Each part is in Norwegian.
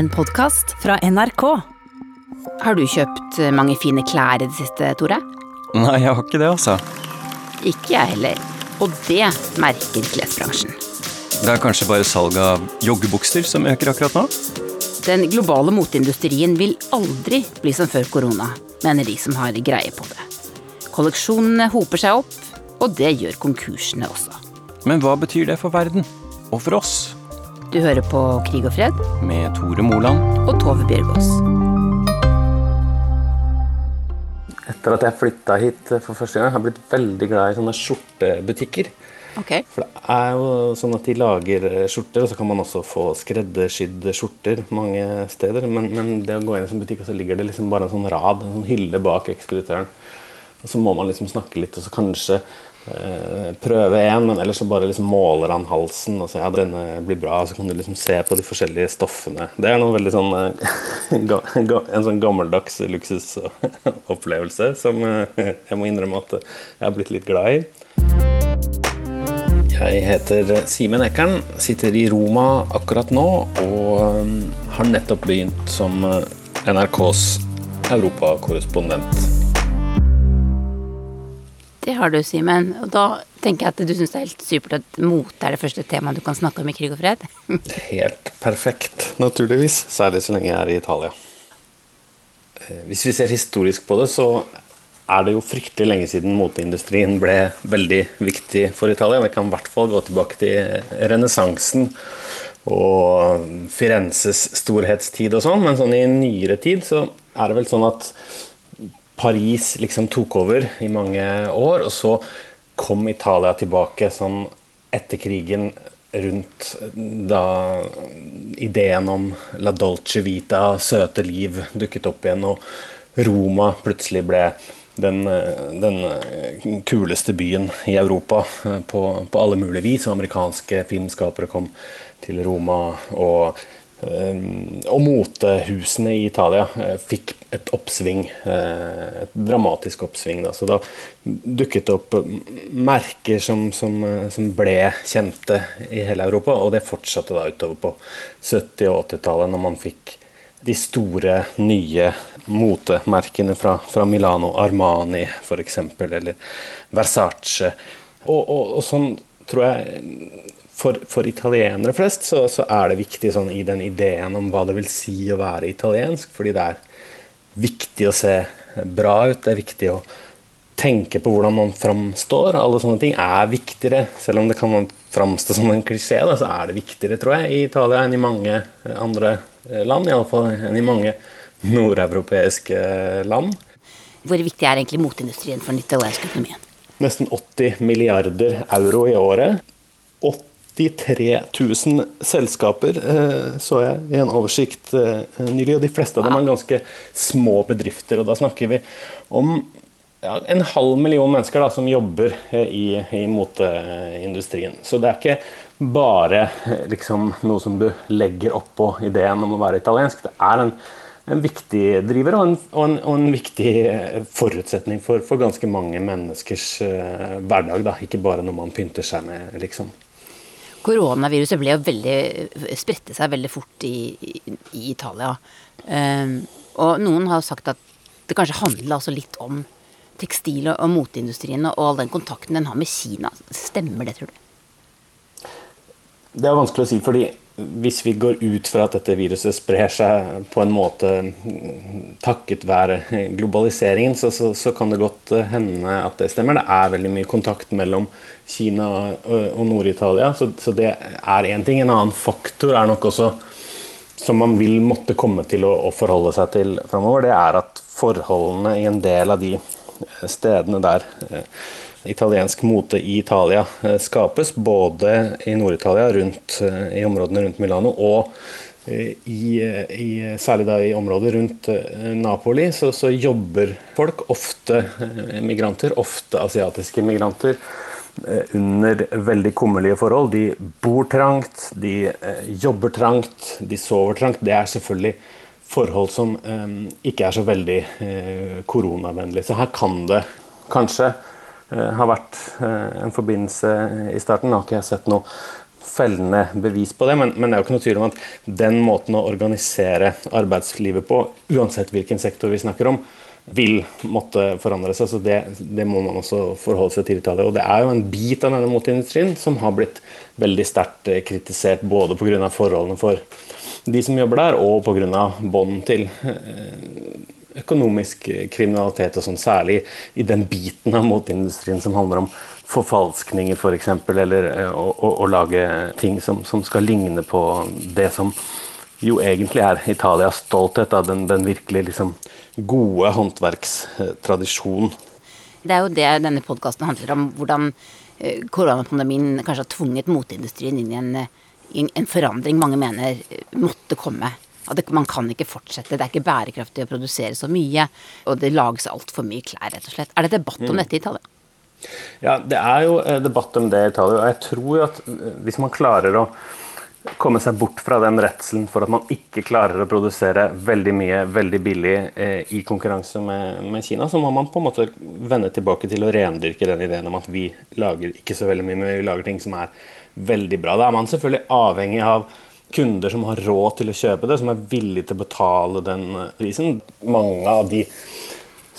en podkast fra NRK. Har du kjøpt eh, mange fine klær i det siste, Tore? Nei, jeg har ikke det, altså. Ikke jeg heller. Og det merker klesbransjen. Det er kanskje bare salget av joggebukser som øker akkurat nå? Den globale moteindustrien vil aldri bli som før korona, mener de som har greie på det. Kolleksjonene hoper seg opp, og det gjør konkursene også. Men hva betyr det for verden? Og for oss? Du hører på Krig og fred Med Tore Moland. og Tove Bjørgaas. Etter at jeg flytta hit for første gang, har jeg blitt veldig glad i sånne skjortebutikker. Okay. For det er jo sånn at de lager skjorter, og så kan man også få skreddersydde skjorter mange steder. Men, men det å gå inn i en sånn butikk, og så ligger det liksom bare en sånn rad, en sånn hylle bak ekspeditøren. Og så må man liksom snakke litt, og så kanskje eh, prøve en, men ellers så bare liksom måler han halsen og sier ja, denne blir bra, så kan du liksom se på de forskjellige stoffene. Det er noe veldig sånn eh, En sånn gammeldags luksusopplevelse som eh, jeg må innrømme at jeg har blitt litt glad i. Jeg heter Simen Ekern, sitter i Roma akkurat nå og har nettopp begynt som NRKs europakorrespondent. Det har du, Simen. Og da tenker jeg at du syns det er helt supert at mote er det første temaet du kan snakke om i Krig og fred. Helt perfekt, naturligvis. Særlig så lenge jeg er i Italia. Eh, Hvis vi ser historisk på det, så er det jo fryktelig lenge siden moteindustrien ble veldig viktig for Italia. Vi kan i hvert fall gå tilbake til renessansen og Firenzes storhetstid og sånn, men sånn i nyere tid så er det vel sånn at Paris liksom tok over i mange år, og så kom Italia tilbake sånn etter krigen rundt da ideen om la dolce vita, søte liv, dukket opp igjen, og Roma plutselig ble den, den kuleste byen i Europa på, på alle mulige vis. Og amerikanske filmskapere kom til Roma, og og motehusene i Italia eh, fikk et oppsving, eh, et dramatisk oppsving. Da. Så da dukket det opp merker som, som, eh, som ble kjente i hele Europa, og det fortsatte da utover på 70- og 80-tallet, når man fikk de store, nye motemerkene fra, fra Milano, Armani f.eks., eller Versace. Og, og, og sånn tror jeg for, for italienere flest så, så er det viktig sånn, i den ideen om hva det vil si å være italiensk, fordi det er viktig å se bra ut, det er viktig å tenke på hvordan man framstår. Alle sånne ting er viktigere, selv om det kan framstå som en klisjé, da, så er det viktigere, tror jeg, i Italia enn i mange andre land, iallfall enn i mange nordeuropeiske land. Hvor viktig er egentlig moteindustrien for den italienske økonomien? Nesten 80 milliarder euro i året. 83 000 selskaper eh, så jeg i en oversikt eh, nylig, og de fleste av dem er ganske små bedrifter. og Da snakker vi om ja, en halv million mennesker da, som jobber eh, i, i moteindustrien. Så det er ikke bare liksom, noe som du legger oppå ideen om å være italiensk. Det er en, en viktig driver og en, og en, og en viktig forutsetning for, for ganske mange menneskers hverdag. Da. Ikke bare når man pynter seg med, liksom. Koronaviruset ble jo veldig spredte seg veldig fort i, i, i Italia. Um, og noen har sagt at det kanskje handla også litt om tekstil- og moteindustrien og all den kontakten den har med Kina. Stemmer det, tror du? Det er vanskelig å si, fordi hvis vi går ut fra at dette viruset sprer seg på en måte takket være globaliseringen, så, så, så kan det godt hende at det stemmer. Det er veldig mye kontakt mellom Kina og, Nord-Italia, så, så, det er én ting. En annen faktor er nok også som man vil måtte komme til å, å forholde seg til framover, det er at forholdene i en del av de stedene der eh, italiensk mote i Italia eh, skapes, både i Nord-Italia, eh, i områdene rundt Milano, og eh, i, i, særlig da i området rundt Napoli, så, så jobber folk, ofte migranter, ofte asiatiske migranter, under veldig kummerlige forhold. De bor trangt, de jobber trangt, de sover trangt. Det er selvfølgelig forhold som ikke er så veldig koronavennlige. Så her kan det kanskje eh, ha vært eh, en forbindelse i starten. Nå har ikke jeg sett noe fellende bevis på det, men, men, det er jo ikke noe tvil om at den måten å organisere arbeidslivet på, uansett hvilken sektor vi snakker om, vil måtte forandre seg. så det, det, må man også forholde seg til. Og det er jo en bit av denne moteindustrien som har blitt veldig sterkt eh, kritisert både pga. forholdene for de som jobber der, og pga. bånd til økonomisk kriminalitet, og sånn, særlig i den biten av moteindustrien som handler om forfalskninger, f.eks., for eksempel, eller eh, å, å, å, lage ting som, som, skal ligne på det som jo egentlig er Italias stolthet, av den, den virkelig liksom, gode håndverkstradisjonen. Det er jo det denne podkasten handler om. Hvordan eh, koronapandemien kanskje har tvunget moteindustrien inn i en, en forandring mange mener måtte komme. At man kan ikke fortsette. Det er ikke bærekraftig å produsere så mye. Og det lages altfor mye klær, rett og slett. Er det debatt om mm. dette i Italia? Ja, det er jo eh, debatt om det i Italia. Og jeg tror at eh, hvis man klarer å komme seg bort fra den redselen for at man ikke klarer å produsere veldig mye veldig billig eh, i konkurranse med, med, Kina, så må man på en måte vende tilbake til å rendyrke den ideen om at vi lager ikke så veldig mye, men vi lager ting som er veldig bra. Da er man selvfølgelig avhengig av kunder som har råd til å kjøpe det, som er villige til å betale den prisen. Mange av de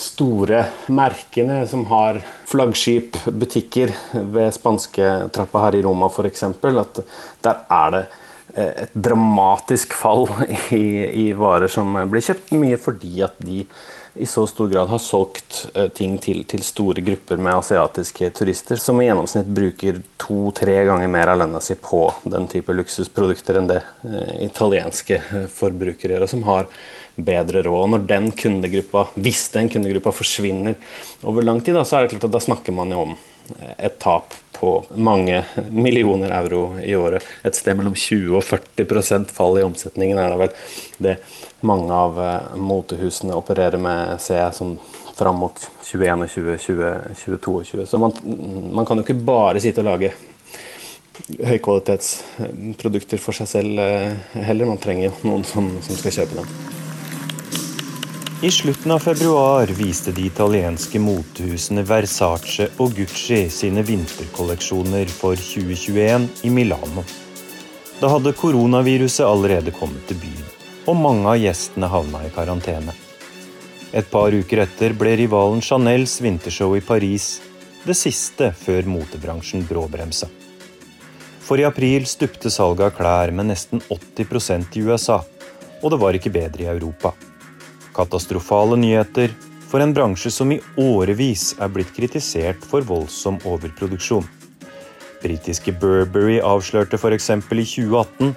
store merkene som har flaggskipbutikker ved spansketrappa her i Roma f.eks., at der er det eh, et dramatisk fall i, i, varer som blir kjøpt, mye fordi at de i så stor grad har solgt eh, ting til, til store grupper med asiatiske turister, som i gjennomsnitt bruker to-tre ganger mer av lønna si på den type luksusprodukter enn det eh, italienske forbrukere gjør, og som har bedre råd. Når den kundegruppa, hvis den kundegruppa forsvinner over lang tid, da, så er det klart at da snakker man jo om eh, et tap på mange millioner euro i året. Et sted mellom 20 og 40% fall i omsetningen er det vel det mange av uh, motehusene opererer med, ser jeg, som fram mot 2021, 2022. Så man, man kan jo ikke bare sitte og lage høykvalitetsprodukter for seg selv heller. Man trenger jo noen som, som skal kjøpe dem. I slutten av februar viste de italienske motehusene Versace og Gucci sine vinterkolleksjoner for 2021 i Milano. Da hadde koronaviruset allerede kommet til byen, og mange av gjestene havna i karantene. Et par uker etter ble rivalen Chanels vintershow i Paris det siste før motebransjen bråbremsa. For i april stupte salget av klær med nesten 80% i USA, og det var ikke bedre i Europa. Katastrofale nyheter for en bransje som i årevis er blitt kritisert for voldsom overproduksjon. Britiske Burberry avslørte f.eks. i 2018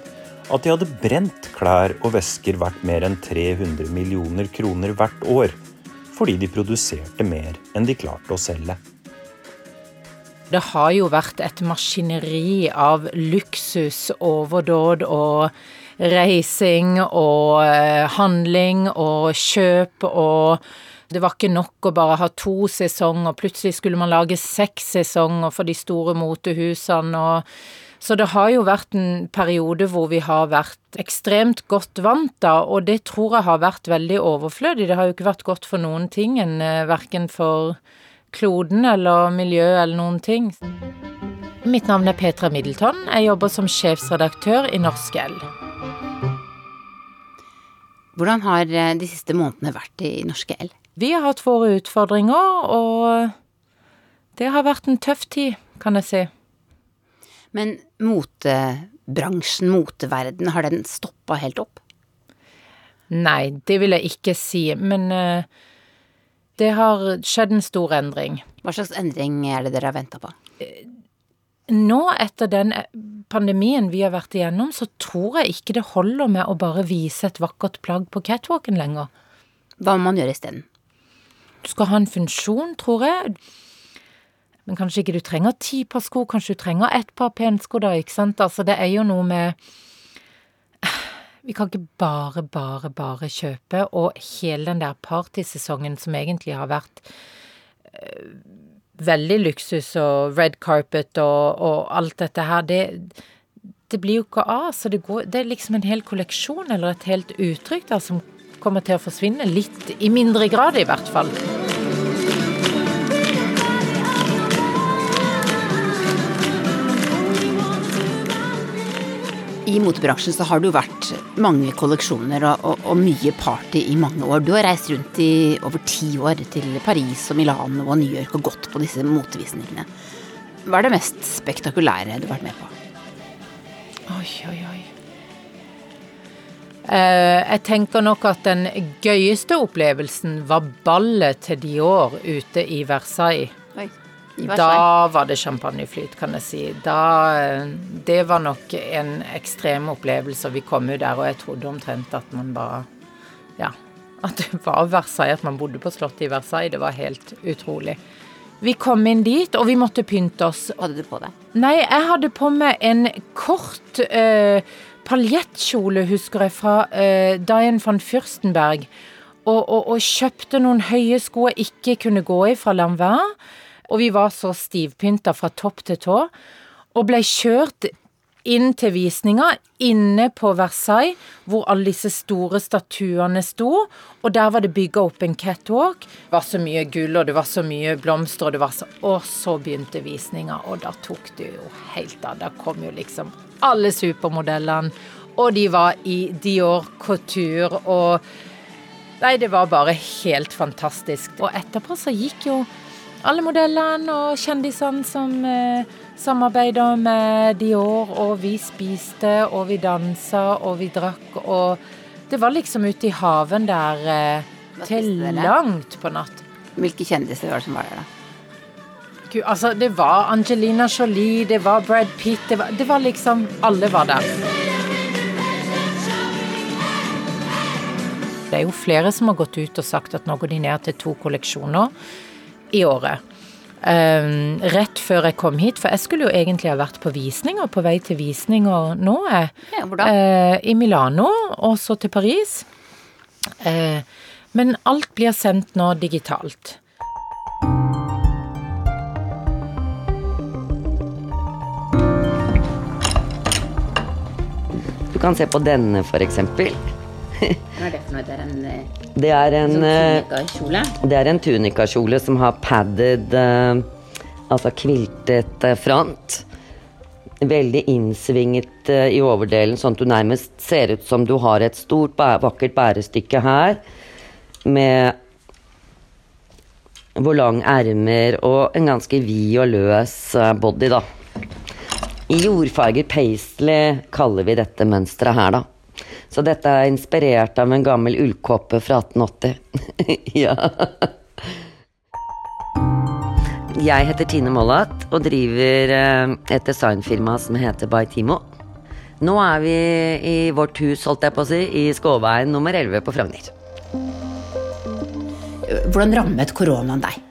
at de hadde brent klær og vesker verdt mer enn 300 millioner kroner hvert år, fordi de produserte mer enn de klarte å selge. Det har jo vært et maskineri av luksus, overdåd og reising og eh, handling og kjøp og det var ikke nok å bare ha to sesonger, plutselig skulle man lage seks sesonger for de store motehusene og så det har jo vært en periode hvor vi har vært ekstremt godt vant, da, og det tror jeg har vært veldig overflødig. Det har jo ikke vært godt for noen ting, eh, verken for kloden eller miljøet eller noen ting. Mitt navn er Petra Middleton. Jeg jobber som sjefsredaktør i Norsk L. Hvordan har eh, de siste månedene vært i Norske el? Vi har hatt våre utfordringer, og det har vært en tøff tid, kan jeg si. Men motebransjen, moteverdenen, har den stoppa helt opp? Nei, det vil jeg ikke si, men uh, det har skjedd en stor endring. Hva slags endring er det dere har venta på? Nå, etter den eh, pandemien vi har vært igjennom, så tror jeg ikke det holder med å bare vise et vakkert plagg på catwalken lenger. Hva må man gjøre isteden? Du skal ha en funksjon, tror jeg. Men kanskje ikke du trenger ti par sko, kanskje du trenger ett par pensko, da, ikke sant. Altså, det er jo noe med Vi kan ikke bare, bare, bare kjøpe, og hele den der partysesongen som egentlig har vært øh, veldig luksus og red carpet og, og alt dette her, det, det, blir jo ikke av. Så det, går, det, er liksom en hel kolleksjon eller et helt uttrykk der som kommer til å forsvinne. Litt, i mindre grad i hvert fall. I motebransjen så har det jo vært mange kolleksjoner og, og, og, mye party i mange år. Du har reist rundt i over ti år til Paris og Milano og New York og gått på disse motevisningene. Hva er det mest spektakulære du har vært med på? Oi, oi, oi. Uh, jeg tenker nok at den gøyeste opplevelsen var ballet til Dior ute i Versailles. Oi. Da var det champagneflyt, kan jeg si. Da, det var nok en ekstrem opplevelse. Vi kom jo der, og jeg trodde omtrent at man bare Ja. At det var Versailles, at man bodde på slottet i Versailles. Det var helt utrolig. Vi kom inn dit, og vi måtte pynte oss. Hadde du på deg? Nei, jeg hadde på meg en kort eh, paljettkjole, husker jeg, fra eh, Diane van Fürstenberg. Og, og, og, kjøpte noen høye sko jeg ikke kunne gå i fra Lanvin. Og vi var så stivpynta fra topp til tå, og ble kjørt inn til visninga inne på Versailles, hvor alle disse store statuene sto. Og der var det bygga opp en catwalk. Det var så mye gull, og det var så mye blomster, og det var så Og så begynte visninga, og da tok det jo helt av. Da kom jo liksom alle supermodellene, og de var i Dior Couture og Nei, det var bare helt fantastisk. Og etterpå så gikk jo alle modellene og kjendisene som eh, samarbeider med Dior, og vi spiste, og vi dansa, og vi drakk, og det var liksom ute i haven der eh, til langt på natt. Hvilke kjendiser var det som var der, da? Gud, altså, det var Angelina Jolie, det var Brad Pitt, det var, det var liksom Alle var der. Det er jo flere som har gått ut og sagt at nå går de ned til to kolleksjoner i året. Um, rett før jeg kom hit, for jeg skulle jo egentlig ha vært på visninger, på vei til visninger nå. Ja, hvor da? Uh, I Milano, og så til Paris. Uh, men alt blir sendt nå digitalt. Du kan se på denne, for eksempel. Hva er det for noe? Det er en, eh, det er en sånn eh, tunikakjole? Det er en tunikakjole som har padded uh, Altså kviltet front. Veldig innsvinget i overdelen, sånn at du nærmest ser ut som du har et stort, vakkert bærestykke her. Med hvor lang ermer og en ganske vid og løs body, da. I jordfarger paisley kaller vi dette mønsteret her, da. Så dette er inspirert av en gammel ullkåpe fra 1880. ja. Jeg heter Tine Mollat og driver eh, et designfirma som heter Bytimo. Nå er vi i vårt hus, holdt jeg på å si, i Skåveien nummer 11 på Frogner. Hvordan rammet koronaen deg?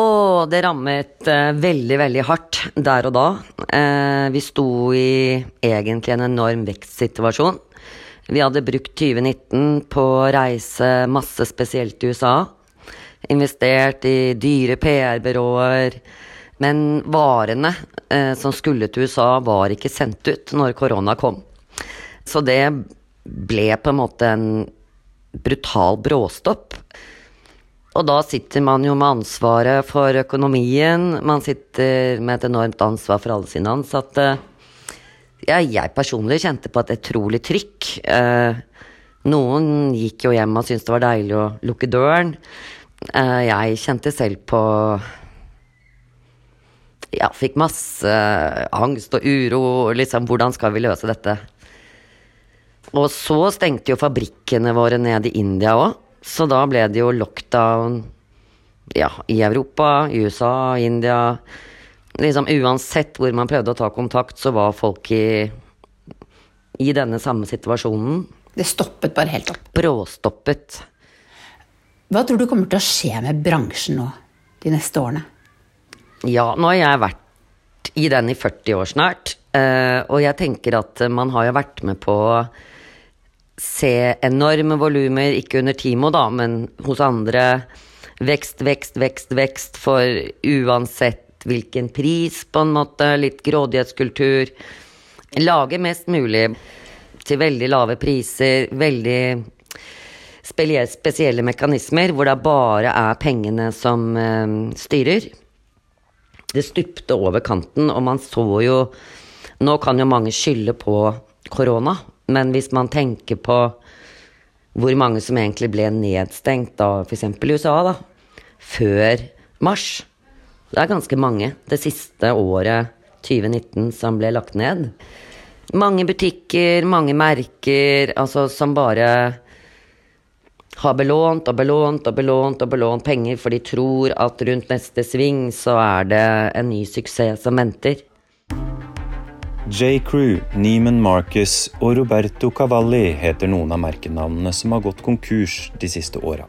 Og det rammet eh, veldig, veldig hardt der og da. Eh, vi sto i egentlig en enorm vekstsituasjon. Vi hadde brukt 2019 på å reise masse spesielt til USA. Investert i dyre PR-byråer. Men varene eh, som skulle til USA, var ikke sendt ut når korona kom. Så det ble på en måte en brutal bråstopp. Og da sitter man jo med ansvaret for økonomien. Man sitter med et enormt ansvar for alle sine ansatte. Ja, jeg personlig kjente på et utrolig trykk. Eh, noen gikk jo hjem og syntes det var deilig å lukke døren. Eh, jeg kjente selv på Ja, fikk masse angst og uro. Liksom, hvordan skal vi løse dette? Og så stengte jo fabrikkene våre ned i India òg. Så da ble det jo lockdown ja, i Europa, i USA, India. Liksom uansett hvor man prøvde å ta kontakt, så var folk i, i denne samme situasjonen. Det stoppet bare helt opp? Bråstoppet. Hva tror du kommer til å skje med bransjen nå de neste årene? Ja, nå har jeg vært i den i 40 år snart. Eh, og jeg tenker at man har jo vært med på å se enorme volumer, ikke under Timo, da, men hos andre. Vekst, vekst, vekst, vekst for uansett hvilken pris, på en måte. Litt grådighetskultur. Lage mest mulig til veldig lave priser, veldig spesielle mekanismer hvor det bare er pengene som uh, styrer. Det stupte over kanten, og man så jo Nå kan jo mange skylde på korona, men hvis man tenker på hvor mange som egentlig ble nedstengt av f.eks. USA, da, før mars Det er ganske mange det siste året 2019 som ble lagt ned. Mange butikker, mange merker, altså som bare har belånt og belånt og belånt og belånt penger, for de tror at rundt neste sving så er det en ny suksess som venter. J. Crew, Neiman Marcus og Roberto Cavalli heter noen av merkenavnene som har gått konkurs de siste åra.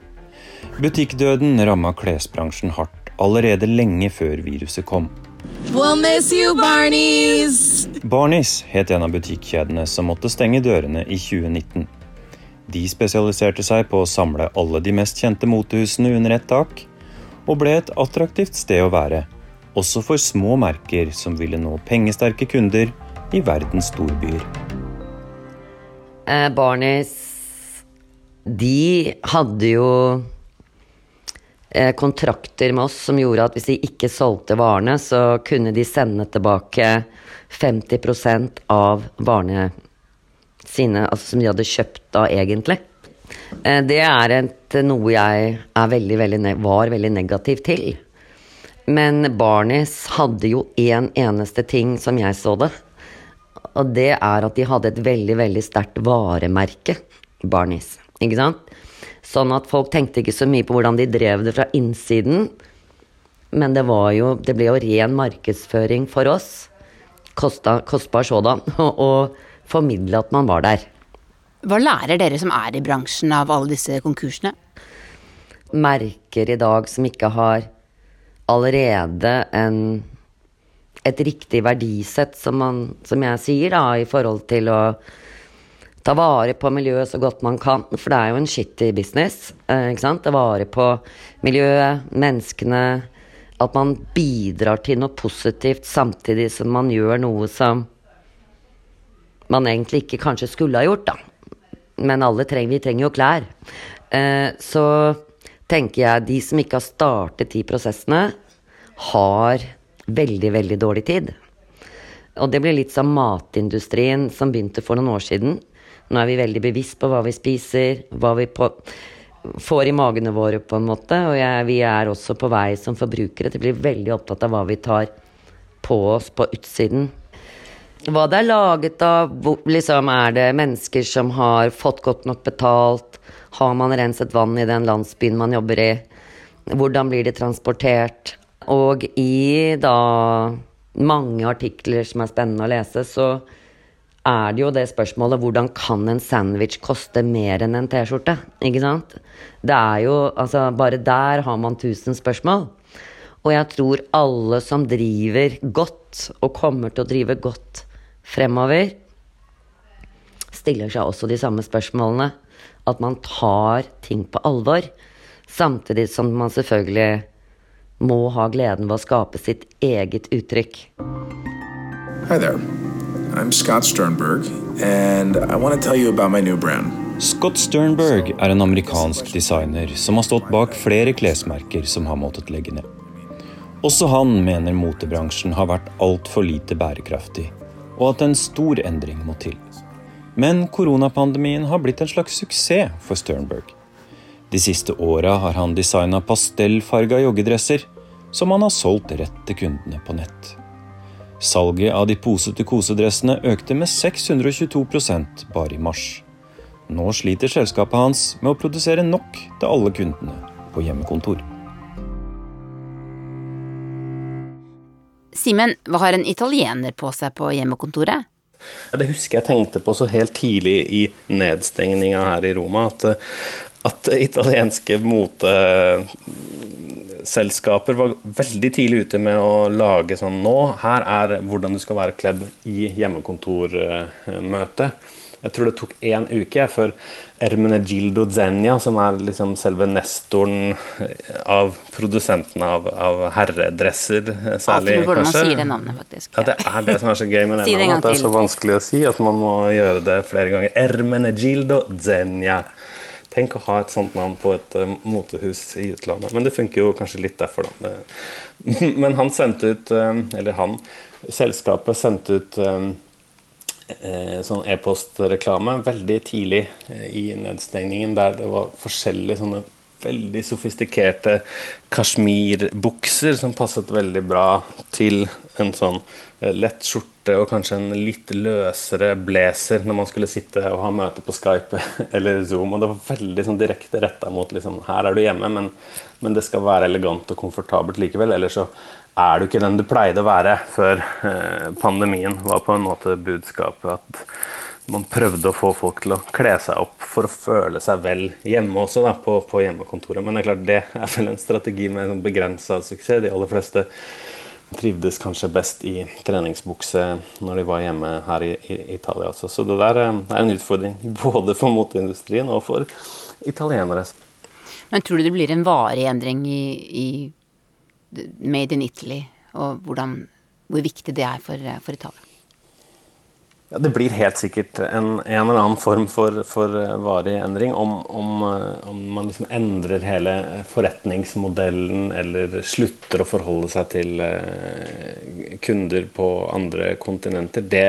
Butikkdøden ramma klesbransjen hardt allerede lenge før viruset kom. We'll miss you, Barneys! Barneys het en av butikkjedene som måtte stenge dørene i 2019. De spesialiserte seg på å samle alle de mest kjente motehusene under ett tak, og ble et attraktivt sted å være, også for små merker som ville nå pengesterke kunder i verdens storbyer. Eh, Barneys De hadde jo kontrakter med oss som gjorde at hvis de ikke solgte varene, så kunne de sende tilbake 50% av varene sine, altså som de hadde kjøpt da, egentlig. Eh, det er et, noe jeg veldig, veldig, var veldig negativ til. Men Barnis hadde jo én en eneste ting som jeg så det. Og det er at de hadde et veldig, veldig sterkt varemerke. Barnis. Ikke sant? Sånn at folk tenkte ikke så mye på hvordan de drev det fra innsiden. Men det, var jo, det ble jo ren markedsføring for oss. Kosta, kostbar sådan. Og formidle at man var der. Hva lærer dere som er i bransjen av alle disse konkursene? Merker i dag som ikke har allerede en, et riktig verdisett, som, man, som jeg sier, da, i forhold til å ta vare på miljøet så godt man kan. For det er jo en shitty business. Eh, ikke sant? Ta vare på miljøet, menneskene. At man bidrar til noe positivt samtidig som man gjør noe som man egentlig ikke kanskje skulle ha gjort, da. Men alle trenger, vi trenger jo klær. Eh, så tenker jeg de som ikke har startet de prosessene, har veldig, veldig dårlig tid. Og det blir litt som matindustrien som begynte for noen år siden. Nå er vi veldig bevisst på hva vi spiser, hva vi på, får i magene våre, på en måte. Og jeg, vi er også på vei som forbrukere til å bli veldig opptatt av hva vi tar på oss på utsiden. Hva det er laget av, liksom er det mennesker som har fått godt nok betalt? Har man renset vann i den landsbyen man jobber i? Hvordan blir det transportert? Og i da mange artikler som er spennende å lese, så er det jo det spørsmålet hvordan kan en sandwich koste mer enn en T-skjorte? Ikke sant? Det er jo Altså, bare der har man tusen spørsmål. Og jeg tror alle som driver godt, og kommer til å drive godt fremover, stiller seg også de samme spørsmålene. At man tar ting på alvor. Samtidig som man selvfølgelig må ha gleden ved å skape sitt eget uttrykk. Hi there. I'm Scott Sternberg, and I want to tell you about my new brand. Scott Sternberg er en amerikansk designer som har stått bak flere klesmerker som har måttet legge ned. Også han mener motebransjen har vært altfor lite bærekraftig og at en stor endring må til. Men koronapandemien har blitt en slags suksess for Sternberg. De siste åra har han designa pastellfarga joggedresser som han har solgt rett til kundene på nett. Salget av de posete kosedressene økte med 622% bare i mars. Nå sliter selskapet hans med å produsere nok til alle kundene på hjemmekontor. Simen, hva har en italiener på seg på hjemmekontoret? Det husker jeg tenkte på så helt tidlig i nedstengninga her i Roma, at, at italienske moteselskaper var veldig tidlig ute med å lage sånn Nå, her er hvordan du skal være kledd i hjemmekontormøte. Jeg tror det tok én uke før Ermenegildo Zenia, som er liksom selve nestoren av produsentene av, av herredresser, særlig Alltid hvordan man sier det navnet, faktisk. Ja, Det er det som er så gøy med det Si det navnet, at det er så vanskelig å si at man må gjøre det flere ganger. Ermenegildo Zenia. Tenk å ha et sånt navn på et uh, motehus i utlandet. Men det funker jo kanskje litt derfor, da. Men han sendte ut, eh, eller han, selskapet sendte ut eh, sånn e-postreklame veldig tidlig i nedstengningen, der det var forskjellige sånne veldig sofistikerte kasjmirbukser som passet veldig bra til en sånn lett skjorte og kanskje en litt løsere blazer når man skulle sitte og ha møte på Skype eller Zoom. Og det var veldig sånn direkte retta mot liksom, her er du hjemme, men, men, det skal være elegant og komfortabelt likevel. Ellers så er du ikke den du pleide å være før eh, pandemien, var på en måte budskapet at man prøvde å få folk til å kle seg opp for å føle seg vel hjemme også, da, på, på hjemmekontoret. Men det er klart det er vel en strategi med en begrensa suksess. De aller fleste trivdes kanskje best i treningsbukse når de var hjemme her i, i Italia også. Så det der eh, er en utfordring både for moteindustrien og for italienere. Men tror du det blir en varig endring i, i Made in Italy, og hvordan, hvor viktig det er for, for Italia? Ja, Det blir helt sikkert en, en eller annen form for, for eh, varig endring. Om, om, eh, om, man liksom endrer hele forretningsmodellen eller slutter å forholde seg til uh, kunder på andre kontinenter, det,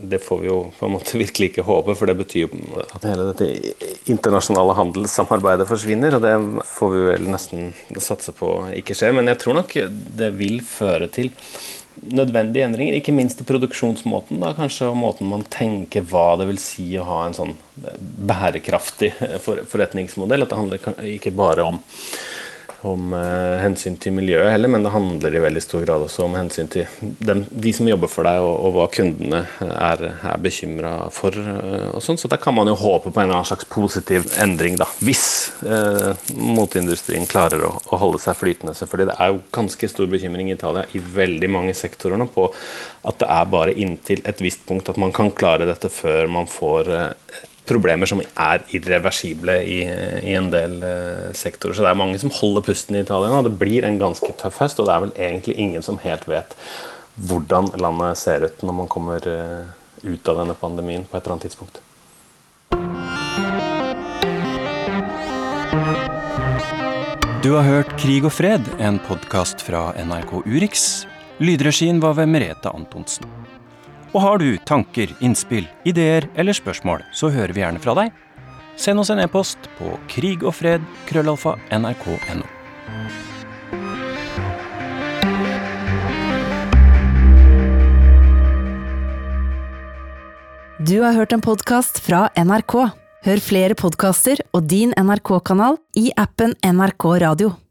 det, får vi jo på en måte virkelig ikke håpe. For det betyr jo at hele dette internasjonale handelssamarbeidet forsvinner. Og det får vi vel nesten satse på ikke skjer. Men jeg tror nok det vil føre til nødvendige endringer, ikke minst i produksjonsmåten. Da, kanskje, måten man tenker hva det vil si å ha en sånn bærekraftig forretningsmodell. At det handler ikke bare om om eh, hensyn til miljøet heller, men det handler i veldig stor grad også om hensyn til dem, de som jobber for deg, og, og hva kundene er, er bekymra for. Uh, og sånn. Så da kan man jo håpe på en eller annen slags positiv endring, da. Hvis eh, moteindustrien klarer å, å, holde seg flytende. Selvfølgelig. Det er jo ganske stor bekymring i Italia i veldig mange sektorer nå på at det er bare inntil et visst punkt at man kan klare dette før man får problemer som er irreversible i, i en del uh, sektorer. Så det er mange som holder pusten i Italia nå. Det blir en ganske tøff høst, og det er vel egentlig ingen som helt vet hvordan landet ser ut når man kommer uh, ut av denne pandemien på et eller annet tidspunkt. Du har hørt Krig og fred, en podkast fra NRK Urix. Lydregien var ved Merete Antonsen. Og har du tanker, innspill, ideer eller spørsmål, så hører vi gjerne fra deg. Send oss en e-post på krigogfred.krøllalfa.nrk.no. krøllalfa nrk.no. Du har hørt en podkast fra NRK. Hør flere podkaster og din NRK-kanal i appen NRK Radio.